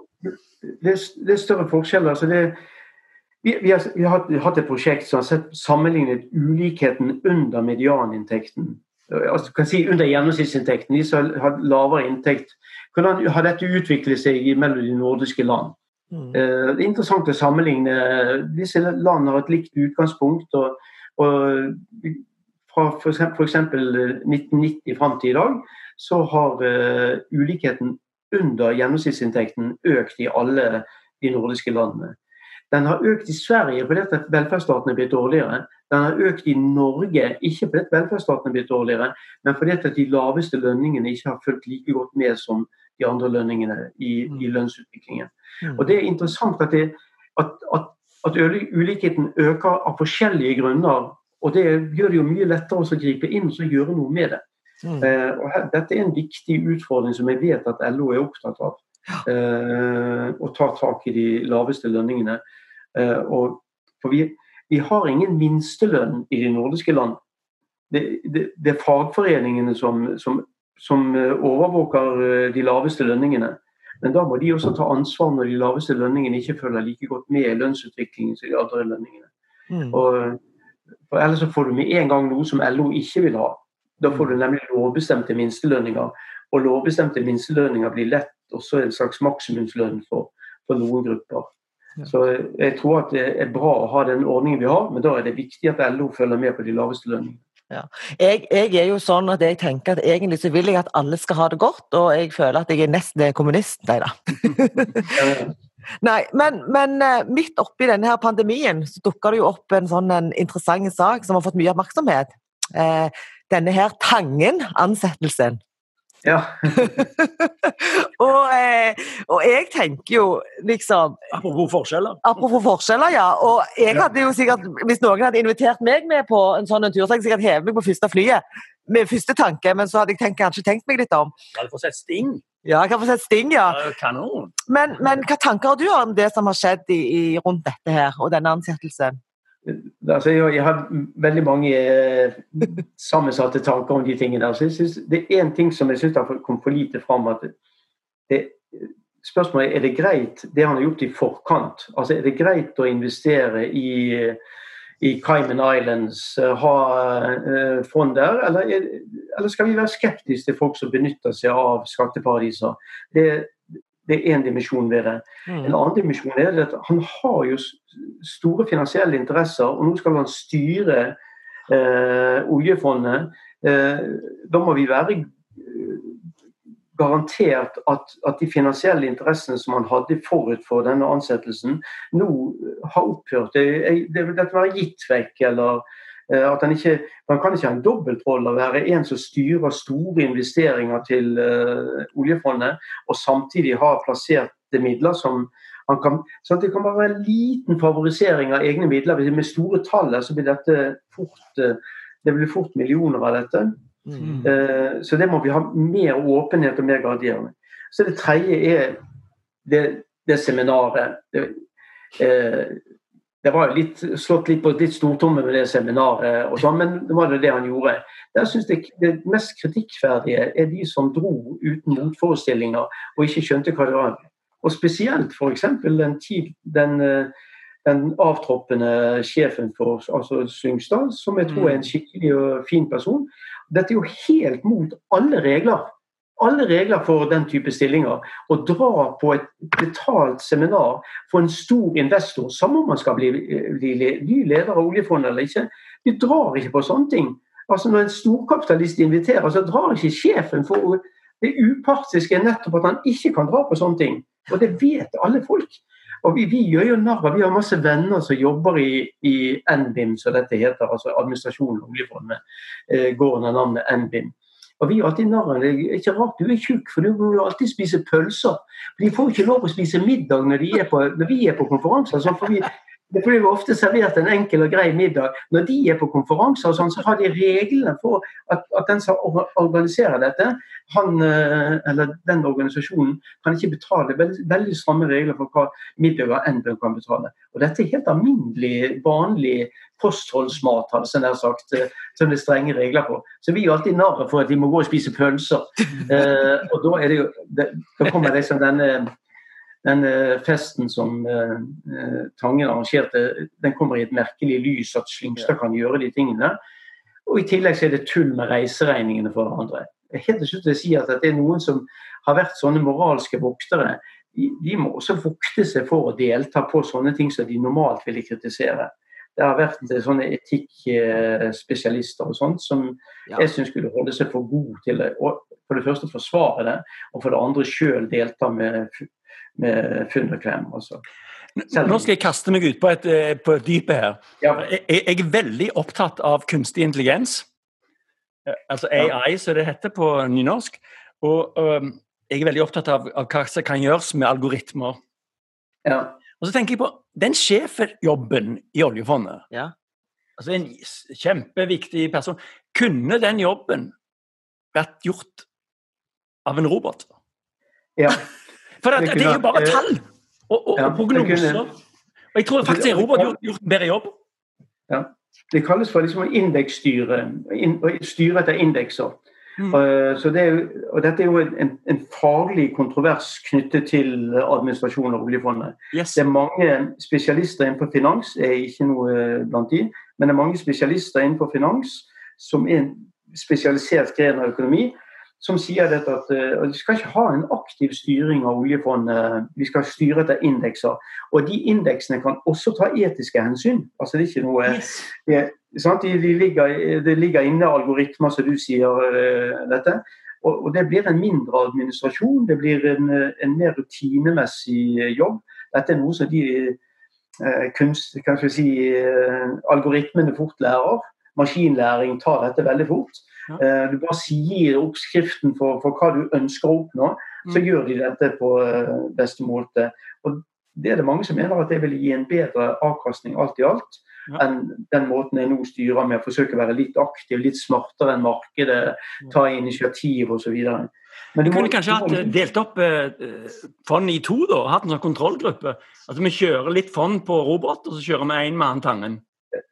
Det er, større forskjeller. Så det, vi, vi, har, vi, har, hatt et prosjekt som har sett sammenlignet ulikheten under medianinntekten. Altså, kan si Under gjennomsnittsinntekten, de som har lavere inntekt. Hvordan har dette utviklet seg mellom de nordiske land? Mm. Eh, det er interessant å sammenligne. Disse landene har et likt utgangspunkt. og, og fra f.eks. 1990 fram til i dag, så har uh, ulikheten under gjennomsnittsinntekten økt i alle de nordiske landene. Den har økt i Sverige fordi at velferdsstaten er blitt dårligere. Den har økt i Norge ikke fordi at velferdsstaten er blitt dårligere, men fordi at de laveste lønningene ikke har fulgt like godt med som de andre lønningene i, i mm. lønnsutviklingen. Mm. Og Det er interessant at, det, at, at, at, ulikheten øker av forskjellige grunner. Og det gjør det jo mye lettere å gripe inn og gjøre noe med det. Mm. Uh, og her, dette er en viktig utfordring som jeg vet at LO er opptatt av. Uh, å ta tak i de laveste lønningene. Uh, og, for vi, vi, har ingen minstelønn i de nordiske land. Det, det, det er fagforeningene som, som som overvåker de laveste lønningene. Men da må de også ta ansvar når de laveste lønningene ikke følger like godt med i lønnsutviklingen som de andre lønningene. Mm. Og, for Ellers så får du med en gang noe som LO ikke vil ha. Da får du nemlig lovbestemte minstelønninger. Og lovbestemte minstelønninger blir lett også en slags maksimumslønn for, for noen grupper. Så jeg tror at det er bra å ha den ordningen vi har, men da er det viktig at LO følger med på de laveste lønningene. Ja. Jeg, jeg, er jo sånn at jeg tenker at egentlig så vil jeg at alle skal ha det godt, og jeg føler at jeg er nesten kommunist. Nei da. Nei, men, men, eh, midt oppi denne her pandemien så dukker det jo opp en sånn en interessant sak som har fått mye oppmerksomhet. Eh, denne her Tangen-ansettelsen. Ja. og, eh, og, jeg tenker jo liksom Apropos forskjeller. Apropos forskjeller, ja. Og jeg hadde jo sikkert, hvis noen hadde invitert meg med på en sånn en tur, så hadde jeg sikkert hevet meg på første flyet med første tanke, men så hadde jeg tenkt, kanskje tenkt meg litt om. Du hadde fått sett Sting? Ja, jeg kan få sett Sting, ja. Kanon. Men, men hva tanker har du om det som har skjedd i, i, rundt dette her, og denne ansettelsen? Altså, jeg, har veldig mange eh, sammensatte tanker om de tingene. Altså, synes, det er én ting som jeg syns kommet for lite fram. at det, Spørsmålet er er det greit det han har gjort i forkant. Altså, Er det greit å investere i, i Cayman Islands, eh, ha uh, fond der, eller, eller, skal vi være skeptiske til folk som benytter seg av skatteparadiser? Det, det er én dimensjon ved det. Mm. En annen dimensjon er at han har jo store finansielle interesser, og nå skal han styre eh, oljefondet. Eh, da må vi være eh, garantert at, at, de finansielle interessene som han hadde forut for denne ansettelsen, nå har opphørt. Det, det, dette være gitt vekk, eller Eh, at han, ikke, han kan ikke ha en dobbeltrolle å være en som styrer store investeringer til uh, oljefondet, og samtidig ha plassert midler som kan sånn Det kan være en liten favorisering av egne midler. Med store tall så blir dette fort uh, det blir fort millioner av dette. Mm. Uh, så det må vi ha mer åpenhet og mer gradering. Så det tredje er det, det seminaret. Det, det var litt, slått litt på litt stortomme med det seminaret, og sånn, men det var det, det han gjorde. Der synes jeg Det mest kritikkverdige er de som dro uten motforestillinger og ikke skjønte hva det var. Og spesielt f.eks. Den, den, den avtroppende sjefen for altså Syngstad, som jeg tror er en skikkelig og fin person. Dette er jo helt mot alle regler alle regler for den type stillinger. Å dra på et betalt seminar for en stor investor, samme om man skal bli, bli ny leder av oljefondet eller ikke, de drar ikke på sånne ting. Altså Når en storkapitalist inviterer, så drar ikke sjefen. for Det upartiske er nettopp at han ikke kan dra på sånne ting. Og det vet alle folk. Og vi, vi gjør jo narr Vi har masse venner som jobber i, i NBIM, som dette heter, altså administrasjonen av oljefondet. Eh, går under navnet NBIM. Og vi er alltid narr Det er ikke rart du er tjukk, for du må jo alltid spise pølser. De får ikke lov å spise middag når, er på, når vi er på konferanser. Så får vi det blir jo ofte servert en enkel og grei middag. Når de er på konferanser, og sånn, så har de reglene for at, at, den som organiserer dette, han eh, eller den organisasjonen, kan ikke betale veldig, veldig stramme regler for hva middager enn kan betale. Og Dette er helt alminnelig, vanlig kostholdsmat, hadde jeg sagt, eh, som det er strenge regler på. Så vi er alltid narre for at de må gå og spise pølser. Eh, og da, det jo, det, da kommer liksom denne den eh, festen som eh, eh, Tangen arrangerte, den kommer i et merkelig lys at Slyngstad kan gjøre de tingene. Og I tillegg så er det tull med reiseregningene for hverandre. Helt til slutt vil jeg si at det er noen som har vært sånne moralske voktere. De, de må også vokte seg for å delta på sånne ting som de normalt ville kritisere. Det har vært sånne etikkspesialister og sånt som ja. jeg syns skulle holde seg for god til å for det første forsvare det, og for det andre sjøl delta med med funn og klem. Nå skal jeg kaste meg ut på et, eh, på et dype her. Ja. Jeg, jeg, er veldig opptatt av kunstig intelligens. Eh, altså AI, som det heter på nynorsk. Og um, jeg er veldig opptatt av, av, hva som kan gjøres med algoritmer. Ja. Og så tenker jeg på den sjefjobben i oljefondet. Ja. Altså En kjempeviktig person. Kunne den jobben vært gjort av en robot? Ja. For det, det, er jo bare tall og, og, og prognoser. Og jeg tror faktisk Europa har gjort, gjort en bedre jobb. Ja. Det kalles for liksom å indeksstyre. In, styre etter indekser. Mm. Uh, det er, og dette er jo en, en, faglig kontrovers knyttet til administrasjon av oljefondet. Yes. Det er mange spesialister innenfor finans, er ikke noe blant de, men det er mange spesialister innenfor finans som er en spesialisert gren av økonomi, som sier dette at uh, vi skal ikke ha en aktiv styring av oljefondet. Vi skal styre etter indekser. Og de indeksene kan også ta etiske hensyn. Altså Det er ikke noe yes. det, de, de ligger, det ligger inne algoritmer, som du sier, uh, dette. Og, og, det blir en mindre administrasjon, det blir en, en mer rutinemessig jobb. Dette er noe som de uh, kunst, si, algoritmene fort lærer. Maskinlæring tar dette veldig fort. Ja. Eh, du bare sier oppskriften for, for, hva du ønsker å oppnå, så mm. gjør de dette på eh, beste måte. Og det er det mange som mener at det vil gi en bedre avkastning alt i alt ja. enn den måten jeg nå styrer med å forsøke å være litt aktiv, litt smartere enn markedet, ta initiativ osv. Men du kunne kanskje hatt delt opp eh, fond i to, da? Hatt en sånn kontrollgruppe? At vi kjører litt fond på robot, og så kjører vi én med Tangen?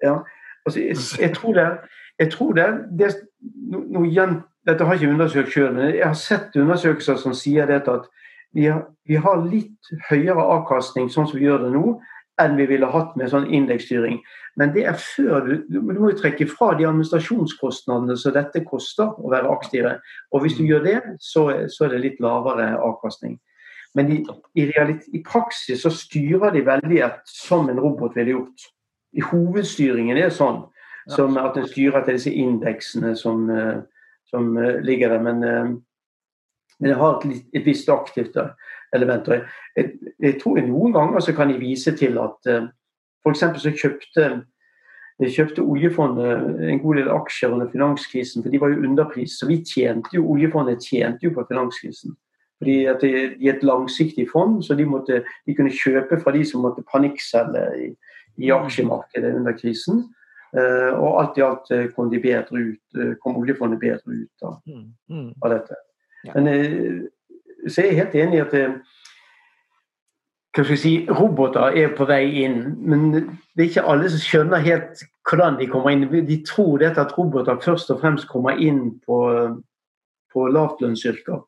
Ja, altså, jeg, jeg, tror det, jeg tror det, det no, no, Dette har jeg ikke undersøkt sjøl, men jeg har sett undersøkelser som sier dette at vi har, vi har, litt høyere avkastning sånn som vi gjør det nå, enn vi ville hatt med sånn indeksstyring. Men det er før du, du, må jo trekke fra de administrasjonskostnadene som dette koster å være aktive. Og hvis du gjør det, så, så er det litt lavere avkastning. Men i, i, i, praksis så styrer de veldig som en robot ville gjort. I hovedstyringen er sånn som at den styrer til disse indeksene som, eh, som eh, ligger der. Men, eh, men det har et, et visst aktivt element. Jeg, jeg, jeg, tror noen ganger så kan jeg vise til at f.eks. så kjøpte kjøpte oljefondet en god del aksjer under finanskrisen, for de var jo underpris. Så vi tjente jo, oljefondet tjente jo på finanskrisen. Fordi at De er et langsiktig fond, så de, måtte, de kunne kjøpe fra de som måtte panikkselge i, i aksjemarkedet under krisen. Eh, og alt i alt eh, kom, ut, eh, kom oljefondet bedre ut av, mm, mm. av dette. Men så er jeg helt enig i at hva skal jeg si, roboter er på vei inn, men det er ikke alle som skjønner helt hvordan de kommer inn. De tror dette at roboter først og fremst kommer inn på, på lavtlønnsyrker.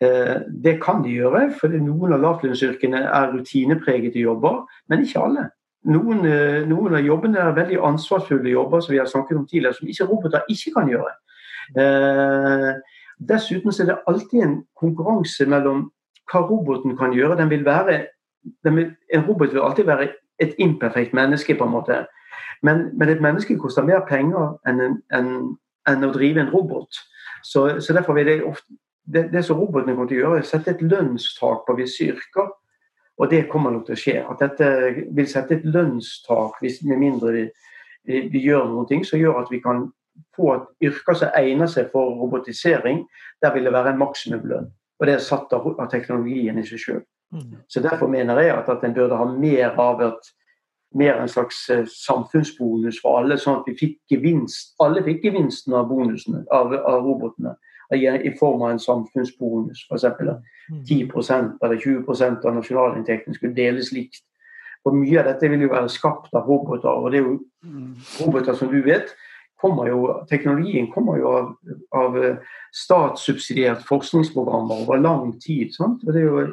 Det kan de gjøre, for noen av lavtlønnsyrkene er rutinepregede jobber, men ikke alle. Noen, eh, noen, av jobbene er veldig ansvarsfulle jobber som vi har snakket om tidligere, som ikke roboter ikke kan gjøre. Eh, dessuten er det alltid en konkurranse mellom hva roboten kan gjøre. Den vil være, den vil, en robot vil alltid være et imperfekt menneske, på en måte. Men, men et menneske koster mer penger enn, en, enn å drive en robot. Så, så derfor vil det ofte det, det, som robotene kommer til å gjøre, er å sette et lønnstak på visse yrker. Og det kommer nok til å skje. At dette vil sette et lønnstak, hvis, med mindre vi, vi, gjør ting som gjør at vi kan få et yrke som egner seg for robotisering. Der vil det være en maksimumlønn. Og det er satt av, av teknologien i seg sjøl. Mm. Så derfor mener jeg at, at en burde ha mer av et mer en slags eh, samfunnsbonus for alle, sånn at vi fikk gevinst. Alle fikk gevinsten av bonusene, av, av robotene i form av en samfunnsbonus. F.eks. 10% eller 20% av nasjonalinntekten skulle deles likt. Og Mye av dette vil jo være skapt av roboter. og det er jo mm. roboter som du vet, kommer jo, Teknologien kommer jo av, av eh, statssubsidiert forskningsprogrammer over lang tid. Sant? og Det er jo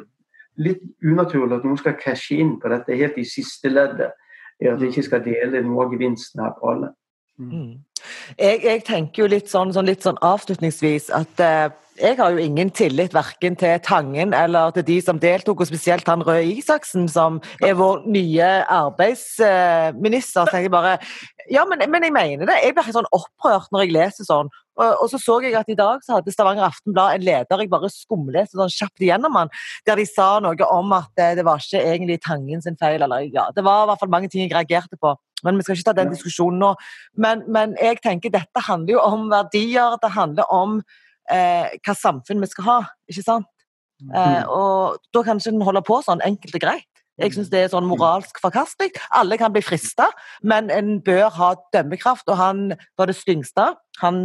litt unaturlig at noen skal cashe inn på dette helt i siste leddet. At de ikke skal dele noe av gevinsten her på alle. Mm. Jeg, jeg, tenker jo litt sånn, sånn, litt sånn avslutningsvis at eh, jeg har jo ingen tillit verken til Tangen eller til de som deltok, og spesielt han Røe Isaksen, som er vår nye arbeidsminister. Så jeg bare Ja, men, men, jeg mener det. Jeg blir helt sånn opprørt når jeg leser sånn. Og, og, så så jeg at i dag så hadde Stavanger Aftenblad en leder jeg bare skumleste sånn kjapt igjennom han, der de sa noe om at det, det var ikke egentlig Tangen sin feil. eller ja, Det var i hvert fall mange ting jeg reagerte på. Men vi skal ikke ta den diskusjonen nå. Men, men jeg tenker dette handler jo om verdier. Det handler om eh, hva samfunn vi skal ha, ikke sant? Eh, mm. og da kan ikke en holde på sånn enkelt og greit. Jeg syns det er sånn moralsk forkastelig. Alle kan bli frista, men en bør ha dømmekraft. Og han var det styngste. Han,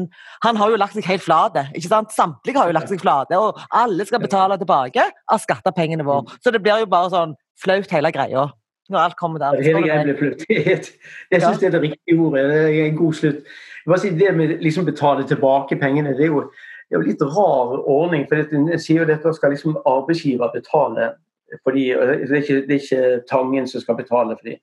han, har jo lagt seg helt flate. ikke sant? Samtlige har jo lagt seg flate, og alle skal betale tilbake av skattepengene våre. Mm. Så det blir jo bare sånn flaut hele greia når alt kommer der. Hele greia blir flyttet. Jeg syns det er det riktige ordet. Det er en god slutt. Det med liksom betale tilbake pengene, det er jo det er jo litt rar ordning. for Den sier jo dette skal liksom arbeidsgiver betale. Fordi, det, er ikke, det er ikke Tangen som skal betale for dem.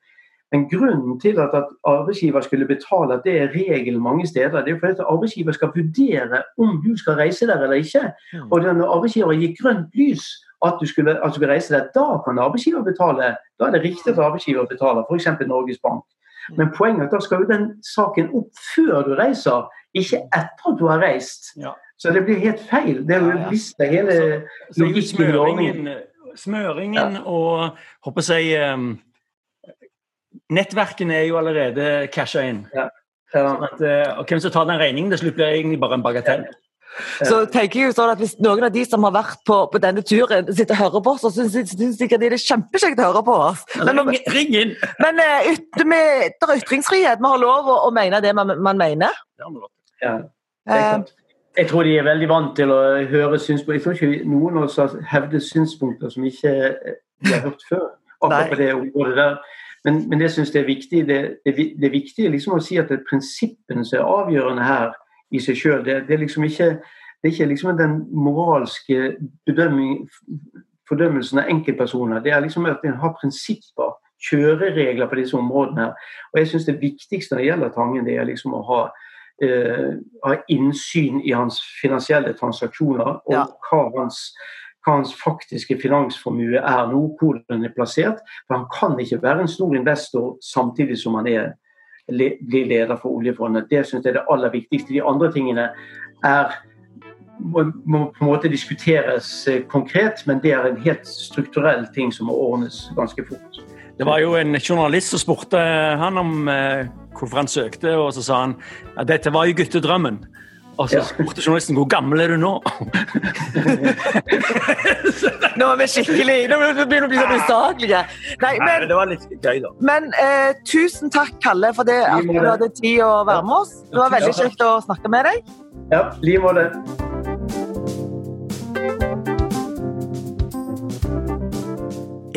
Men grunnen til at, at, arbeidsgiver skulle betale, at det er regelen mange steder, det er fordi at arbeidsgiver skal vurdere om du skal reise der eller ikke. Og når arbeidsgiver gir grønt lys at du skulle, at du skulle reise der, da kan arbeidsgiver betale. Da er det riktig at arbeidsgiver betaler, f.eks. Norges Bank. Mm. Men poenget er at da skal jo den saken opp før du reiser, ikke etter at du har reist. Ja. Så det blir helt feil. Det er jo visst det hele så, så ordningen. Smøringen ja. og håper jeg um, Nettverkene er jo allerede casha inn. Ja. Sånn at, uh, og hvem som tar den regningen, det blir egentlig bare en bagatell. Så tenker jeg jo sånn at Hvis noen av de som har vært på, på denne turen, sitter og hører på oss, så syns sikkert de det er kjempekjekt å høre på oss. Men, ring, ring inn! Men uh, yt, med, det er ytringsfrihet. Vi har lov å, å mene det man, man mener. Ja, uh, jeg tror de er veldig vant til å høre synspunkter. Jeg tror ikke noen av oss hevder synspunkter som ikke de har hørt før. akkurat på det området der. Men, men det syns jeg er viktig. Det, det, det er viktig liksom å si at det er prinsippene som er avgjørende her i seg sjøl. Det, det, er liksom ikke, det er ikke liksom den moralske fordømmelsen av enkeltpersoner. Det er liksom at en har prinsipper, kjøreregler på disse områdene. Og jeg syns det viktigste når det gjelder Tangen, det er liksom å ha, uh, ha innsyn i hans finansielle transaksjoner og ja. hva hans hva hans faktiske finansformue er nå, hvor den er plassert. For han kan ikke være en stor investor samtidig som han er bli leder for oljefondet. Det syns jeg er det aller viktigste. De andre tingene er må, må, på en måte diskuteres eh, konkret, men det er en helt strukturell ting som må ordnes ganske fort. Det var jo en journalist som spurte han om eh, hvorfor han søkte, og så sa han at dette var jo guttedrømmen. Og så spurte journalisten hvor gammel er du nå? nå er vi skikkelig Nå begynner vi å bli sånn usaklige. Nei, men, det var litt gøy, da. Men eh, tusen takk, Kalle, for det at du hadde tid å være med oss. Det var veldig kjekt å snakke med deg. Ja, i måte.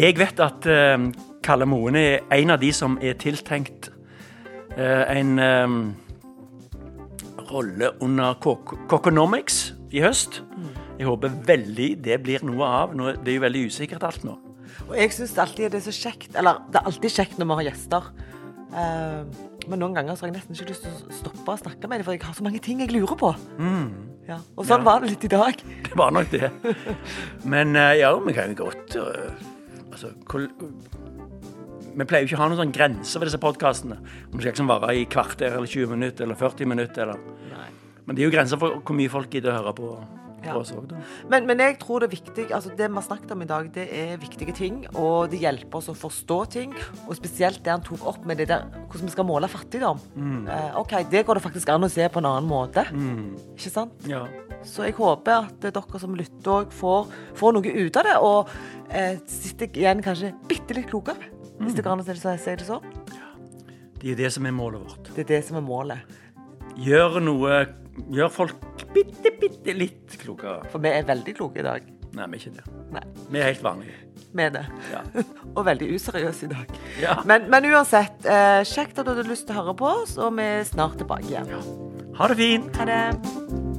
Jeg vet at eh, Kalle Moen er en av de som er tiltenkt eh, en um, rolle under Coconomics i høst. Jeg håper veldig det blir noe av. Det er jo veldig usikkert alt nå. Og jeg syns alltid det er så kjekt Eller det er alltid kjekt når vi har gjester. Uh, men noen ganger så har jeg nesten ikke lyst til å stoppe å snakke med dem, for jeg har så mange ting jeg lurer på. Mm. Ja. Og sånn ja. var det litt i dag. Det var nok det. Men uh, ja, vi kan godt uh, Altså, vi pleier jo ikke å ha noen sånn grense for disse podkastene. Om det skal liksom vare i kvarter eller 20 minutter eller 40 minutter. Eller. Men det er jo grenser for hvor mye folk gidder å høre på. Ja. Også, men, men, jeg tror det er viktig, altså det vi har snakket om i dag, det er viktige ting. Og det hjelper oss å forstå ting. Og spesielt det han tok opp med det der hvordan vi skal måle fattigdom. Mm. Eh, OK, det går det faktisk an å se på en annen måte. Mm. Ikke sant? Ja. Så jeg håper at dere som lytter òg får, får, noe ut av det, og eh, sitter igjen kanskje bitte litt klokere hvis det går an å si det sånn. Det er det som er målet vårt. Det er det som er målet. Gjør noe Gjør folk bitte, bitte litt klokere. For vi er veldig kloke i dag. Nei, vi er ikke det. Nei. Vi er helt vanlige. Vi er det. Ja. og veldig useriøse i dag. Ja. Men, men, uansett, eh, kjekt at du hadde lyst til å høre på oss, og vi er snart tilbake igjen. Ja. Ha det fint. Ha det.